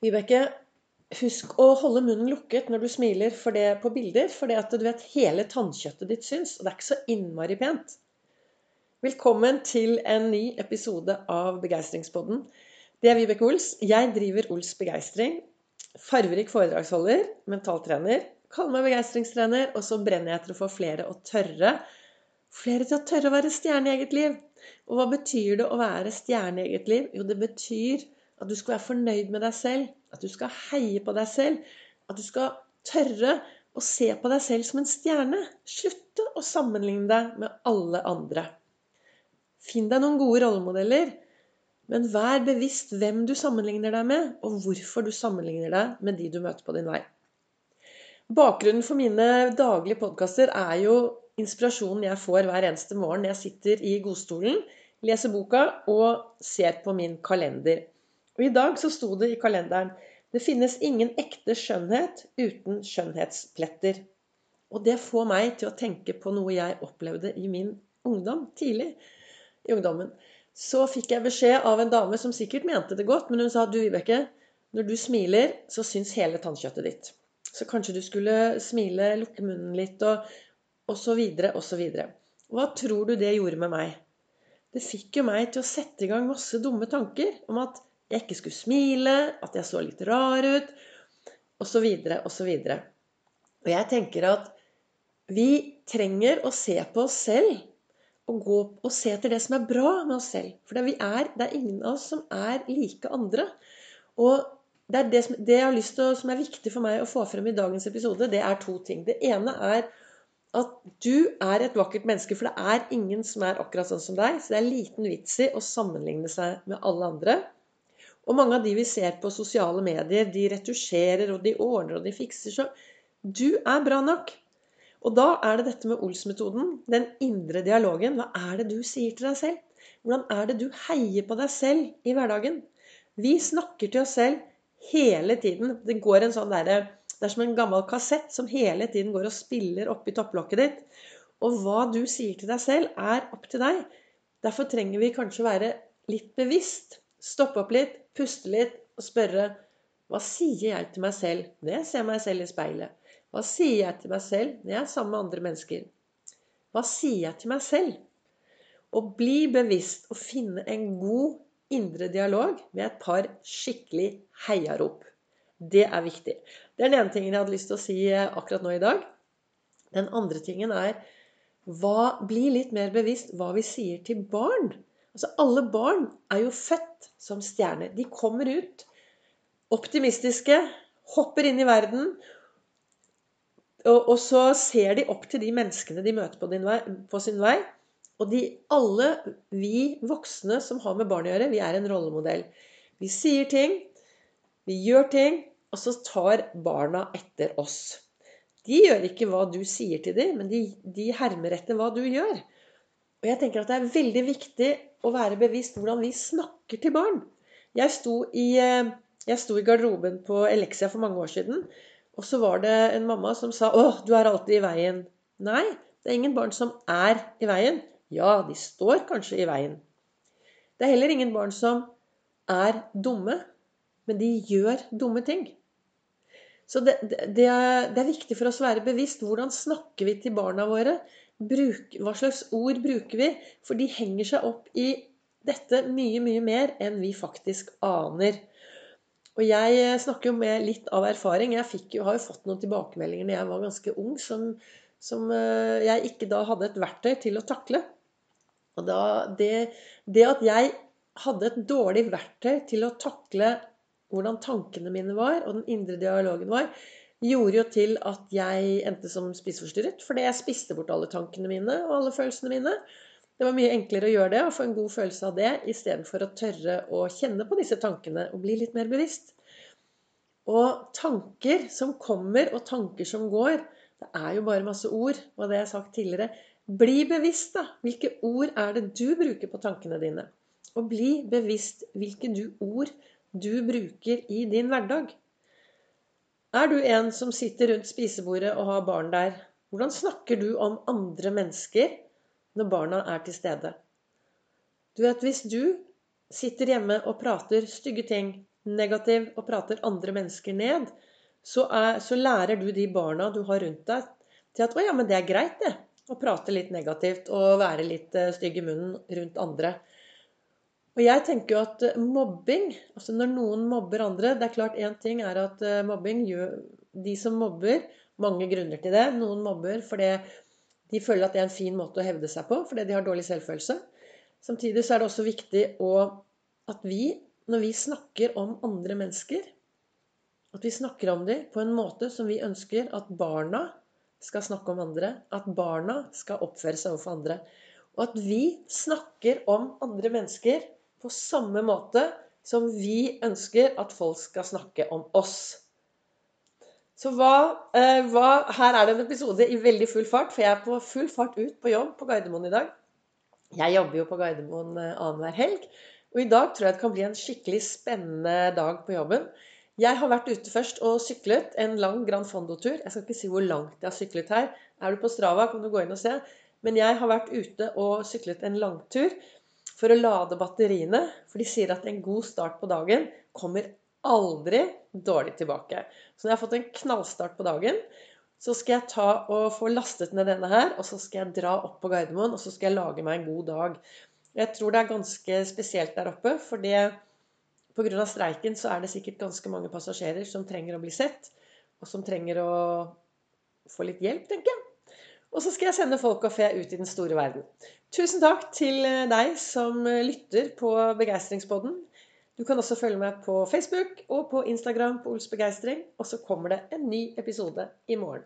Vibeke, husk å holde munnen lukket når du smiler for det på bilder, for det at du vet hele tannkjøttet ditt syns, og det er ikke så innmari pent. Velkommen til en ny episode av Begeistringspodden. Det er Vibeke Ols. Jeg driver Ols Begeistring. Farverik foredragsholder, mentaltrener. Kaller meg begeistringstrener, og så brenner jeg etter å få flere å tørre Flere til å tørre å være stjerne i eget liv. Og hva betyr det å være stjerne i eget liv? Jo, det betyr at du skal være fornøyd med deg selv. At du skal heie på deg selv. At du skal tørre å se på deg selv som en stjerne. Slutte å sammenligne deg med alle andre. Finn deg noen gode rollemodeller. Men vær bevisst hvem du sammenligner deg med, og hvorfor du sammenligner deg med de du møter på din vei. Bakgrunnen for mine daglige podkaster er jo inspirasjonen jeg får hver eneste morgen når jeg sitter i godstolen, leser boka og ser på min kalender. Og i dag så sto det i kalenderen det finnes ingen ekte skjønnhet uten skjønnhetspletter. Og det får meg til å tenke på noe jeg opplevde i min ungdom, tidlig i ungdommen. Så fikk jeg beskjed av en dame som sikkert mente det godt, men hun sa du Vibeke, når du smiler, så syns hele tannkjøttet ditt. Så kanskje du skulle smile, lukke munnen litt og, og så videre og så videre. Hva tror du det gjorde med meg? Det fikk jo meg til å sette i gang masse dumme tanker om at jeg ikke skulle smile, at jeg så litt rar ut, osv., osv. Og jeg tenker at vi trenger å se på oss selv og gå og se etter det som er bra med oss selv. For det er, det er ingen av oss som er like andre. Og det, er det, som, det jeg har lyst til, som er viktig for meg å få frem i dagens episode, det er to ting. Det ene er at du er et vakkert menneske, for det er ingen som er akkurat sånn som deg. Så det er liten vits i å sammenligne seg med alle andre. Og mange av de vi ser på sosiale medier, de retusjerer og de ordner og de fikser. Så du er bra nok. Og da er det dette med Ols-metoden, den indre dialogen. Hva er det du sier til deg selv? Hvordan er det du heier på deg selv i hverdagen? Vi snakker til oss selv hele tiden. Det sånn der, Det er som en gammel kassett som hele tiden går og spiller oppi topplokket ditt. Og hva du sier til deg selv, er opp til deg. Derfor trenger vi kanskje være litt bevisst. Stoppe opp litt, puste litt og spørre hva sier jeg til meg selv når jeg ser meg selv i speilet? Hva sier jeg til meg selv når jeg er sammen med andre mennesker? Hva sier jeg til meg selv? Å bli bevisst og finne en god indre dialog med et par skikkelig heiarop. Det er viktig. Det er den ene tingen jeg hadde lyst til å si akkurat nå i dag. Den andre tingen er hva, bli litt mer bevisst hva vi sier til barn Altså, alle barn er jo født som stjerner. De kommer ut optimistiske, hopper inn i verden, og, og så ser de opp til de menneskene de møter på, vei, på sin vei. Og de, alle vi voksne som har med barn å gjøre, vi er en rollemodell. Vi sier ting, vi gjør ting, og så tar barna etter oss. De gjør ikke hva du sier til dem, men de, de hermer etter hva du gjør. Og jeg tenker at det er veldig viktig å være bevisst hvordan vi snakker til barn. Jeg sto i, eh, jeg sto i garderoben på Elexia for mange år siden. Og så var det en mamma som sa 'Å, du er alltid i veien'. Nei, det er ingen barn som er i veien. Ja, de står kanskje i veien. Det er heller ingen barn som er dumme, men de gjør dumme ting. Så det, det, er, det, er, viktig for oss å være bevisst. Hvordan snakker vi til barna våre? Bruk, hva slags ord bruker vi? For de henger seg opp i dette mye, mye mer enn vi faktisk aner. Og jeg snakker jo med litt av erfaring. Jeg fikk, har jo fått noen tilbakemeldinger da jeg var ganske ung, som, som eh, jeg ikke da hadde et verktøy til å takle. Og da, det, det at jeg hadde et dårlig verktøy til å takle hvordan tankene mine var, og den indre dialogen var, gjorde jo til at jeg endte som spiseforstyrret. Fordi jeg spiste bort alle tankene mine og alle følelsene mine. Det var mye enklere å gjøre det og få en god følelse av det istedenfor å tørre å kjenne på disse tankene og bli litt mer bevisst. Og tanker som kommer, og tanker som går, det er jo bare masse ord. Og det jeg har sagt tidligere. Bli bevisst, da. Hvilke ord er det du bruker på tankene dine? Og bli bevisst hvilke du ord du bruker i din hverdag. Er du en som sitter rundt spisebordet og har barn der? Hvordan snakker du om andre mennesker når barna er til stede? Du vet, Hvis du sitter hjemme og prater stygge ting, negativ og prater andre mennesker ned, så, er, så lærer du de barna du har rundt deg, til at 'Å ja, men det er greit, det'. Å prate litt negativt og være litt eh, stygg i munnen rundt andre. Og jeg tenker jo at eh, mobbing, altså når noen mobber andre Det er klart én ting er at eh, mobbing gjør De som mobber Mange grunner til det. Noen mobber fordi de føler at det er en fin måte å hevde seg på, fordi de har dårlig selvfølelse. Samtidig så er det også viktig å, at vi, når vi snakker om andre mennesker At vi snakker om dem på en måte som vi ønsker at barna skal snakke om andre. At barna skal oppføre seg overfor andre. Og at vi snakker om andre mennesker på samme måte som vi ønsker at folk skal snakke om oss. Så hva, eh, hva, Her er det en episode i veldig full fart, for jeg er på full fart ut på jobb på Gardermoen i dag. Jeg jobber jo på Gardermoen eh, annenhver helg. Og i dag tror jeg det kan bli en skikkelig spennende dag på jobben. Jeg har vært ute først og syklet en lang Grand Fondo-tur. Jeg skal ikke si hvor langt jeg har syklet her. Er du på Strava, kan du gå inn og se. Men jeg har vært ute og syklet en langtur for å lade batteriene. For de sier at en god start på dagen kommer aldri dårlig tilbake. Så når jeg har fått en knallstart på dagen, så skal jeg ta og få lastet ned denne her, og så skal jeg dra opp på Gardermoen, og så skal jeg lage meg en god dag. Jeg tror det er ganske spesielt der oppe, for pga. streiken så er det sikkert ganske mange passasjerer som trenger å bli sett, og som trenger å få litt hjelp, tenker jeg. Og så skal jeg sende folk og fe ut i den store verden. Tusen takk til deg som lytter på Begeistringspodden. Du kan også følge meg på Facebook og på Instagram på Ols Begeistring. Og så kommer det en ny episode i morgen.